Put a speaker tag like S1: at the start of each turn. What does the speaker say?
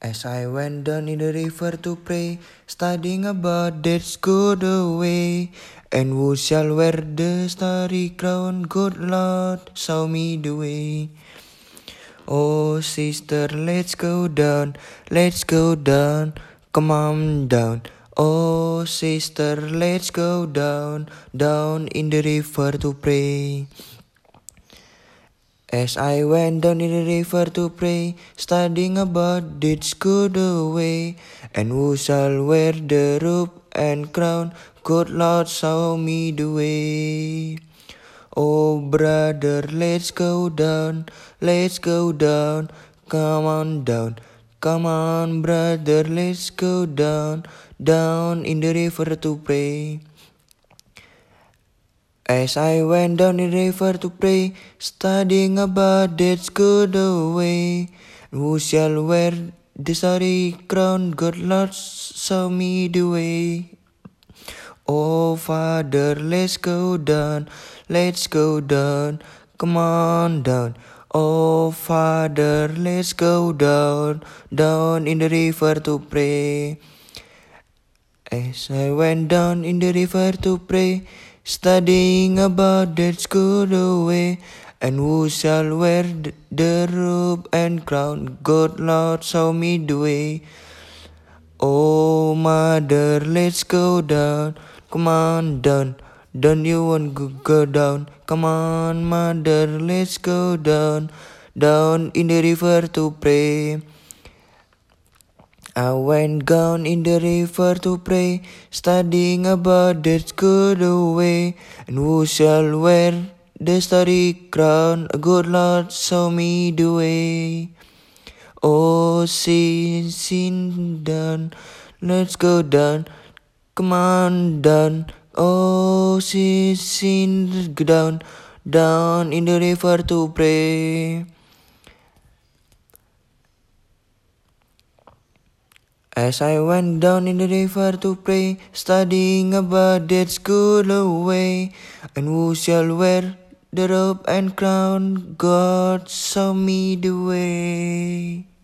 S1: As I went down in the river to pray, studying about that's good away. And who shall wear the starry crown? Good Lord, show me the way. Oh, sister, let's go down, let's go down, come on down. Oh, sister, let's go down, down in the river to pray. As I went down in the river to pray, studying about this good away, and who shall wear the robe and crown? Good Lord, show me the way. Oh, brother, let's go down, let's go down, come on down. Come on, brother, let's go down, down in the river to pray. As I went down the river to pray, studying about that's good away. Who shall wear the starry crown? God Lord, show me the way. Oh Father, let's go down, let's go down, come on down. Oh Father, let's go down, down in the river to pray. As I went down in the river to pray, studying about that good away, and who shall wear the robe and crown? God, Lord, show me the way. Oh, mother, let's go down. Come on down. Don't you want to go down? Come on, mother, let's go down. Down in the river to pray. I went down in the river to pray, studying about that good away, and who shall wear the starry crown? A good Lord, show me the way. Oh, sin, sin down, let's go down, come on down. Oh, sin, sin down, down in the river to pray. As I went down in the river to pray, studying about that school away, and who shall wear the robe and crown? God show me the way.